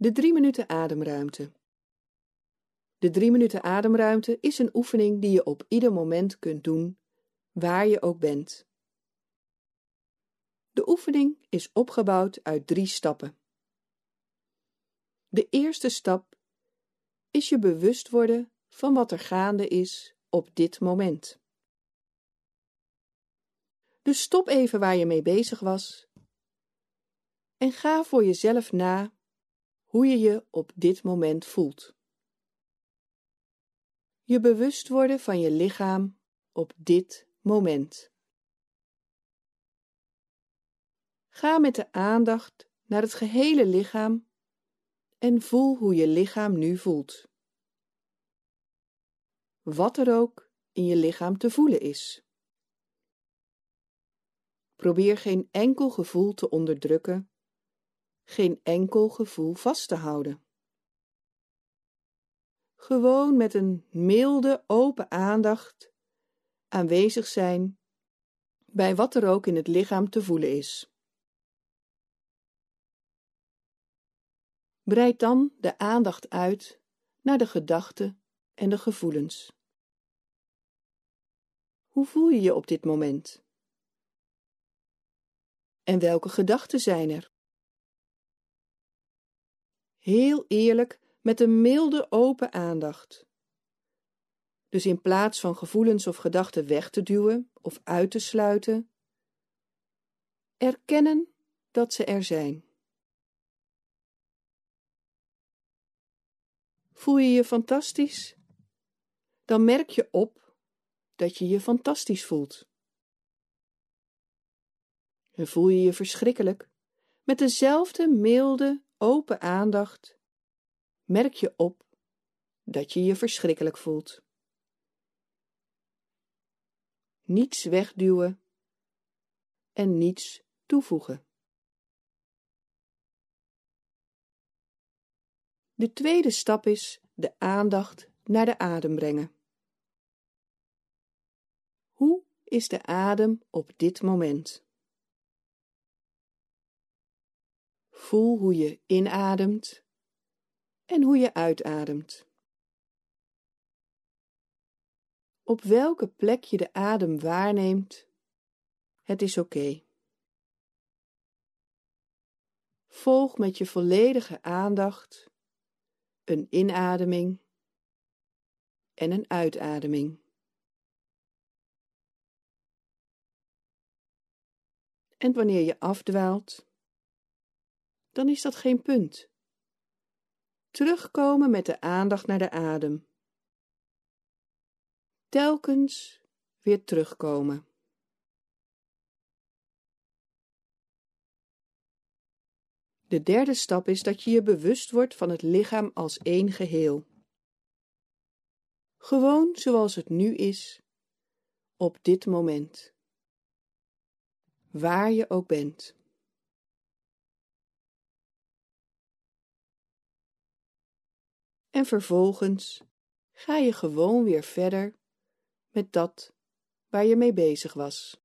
De drie minuten ademruimte. De drie minuten ademruimte is een oefening die je op ieder moment kunt doen, waar je ook bent. De oefening is opgebouwd uit drie stappen. De eerste stap is je bewust worden van wat er gaande is op dit moment. Dus stop even waar je mee bezig was en ga voor jezelf na hoe je je op dit moment voelt. Je bewust worden van je lichaam op dit moment. Ga met de aandacht naar het gehele lichaam en voel hoe je lichaam nu voelt. Wat er ook in je lichaam te voelen is. Probeer geen enkel gevoel te onderdrukken, geen enkel gevoel vast te houden. Gewoon met een milde, open aandacht aanwezig zijn bij wat er ook in het lichaam te voelen is. Breid dan de aandacht uit naar de gedachten en de gevoelens. Hoe voel je je op dit moment? En welke gedachten zijn er? Heel eerlijk, met een milde open aandacht. Dus in plaats van gevoelens of gedachten weg te duwen of uit te sluiten, erkennen dat ze er zijn. Voel je je fantastisch? Dan merk je op dat je je fantastisch voelt. En voel je je verschrikkelijk? Met dezelfde milde, open aandacht merk je op dat je je verschrikkelijk voelt. Niets wegduwen en niets toevoegen. De tweede stap is de aandacht naar de adem brengen. Hoe is de adem op dit moment? Voel hoe je inademt en hoe je uitademt. Op welke plek je de adem waarneemt, het is oké. Volg met je volledige aandacht een inademing en een uitademing. En wanneer je afdwaalt, dan is dat geen punt. Terugkomen met de aandacht naar de adem. Telkens weer terugkomen. De derde stap is dat je je bewust wordt van het lichaam als één geheel. Gewoon zoals het nu is, op dit moment. Waar je ook bent. En vervolgens ga je gewoon weer verder met dat waar je mee bezig was.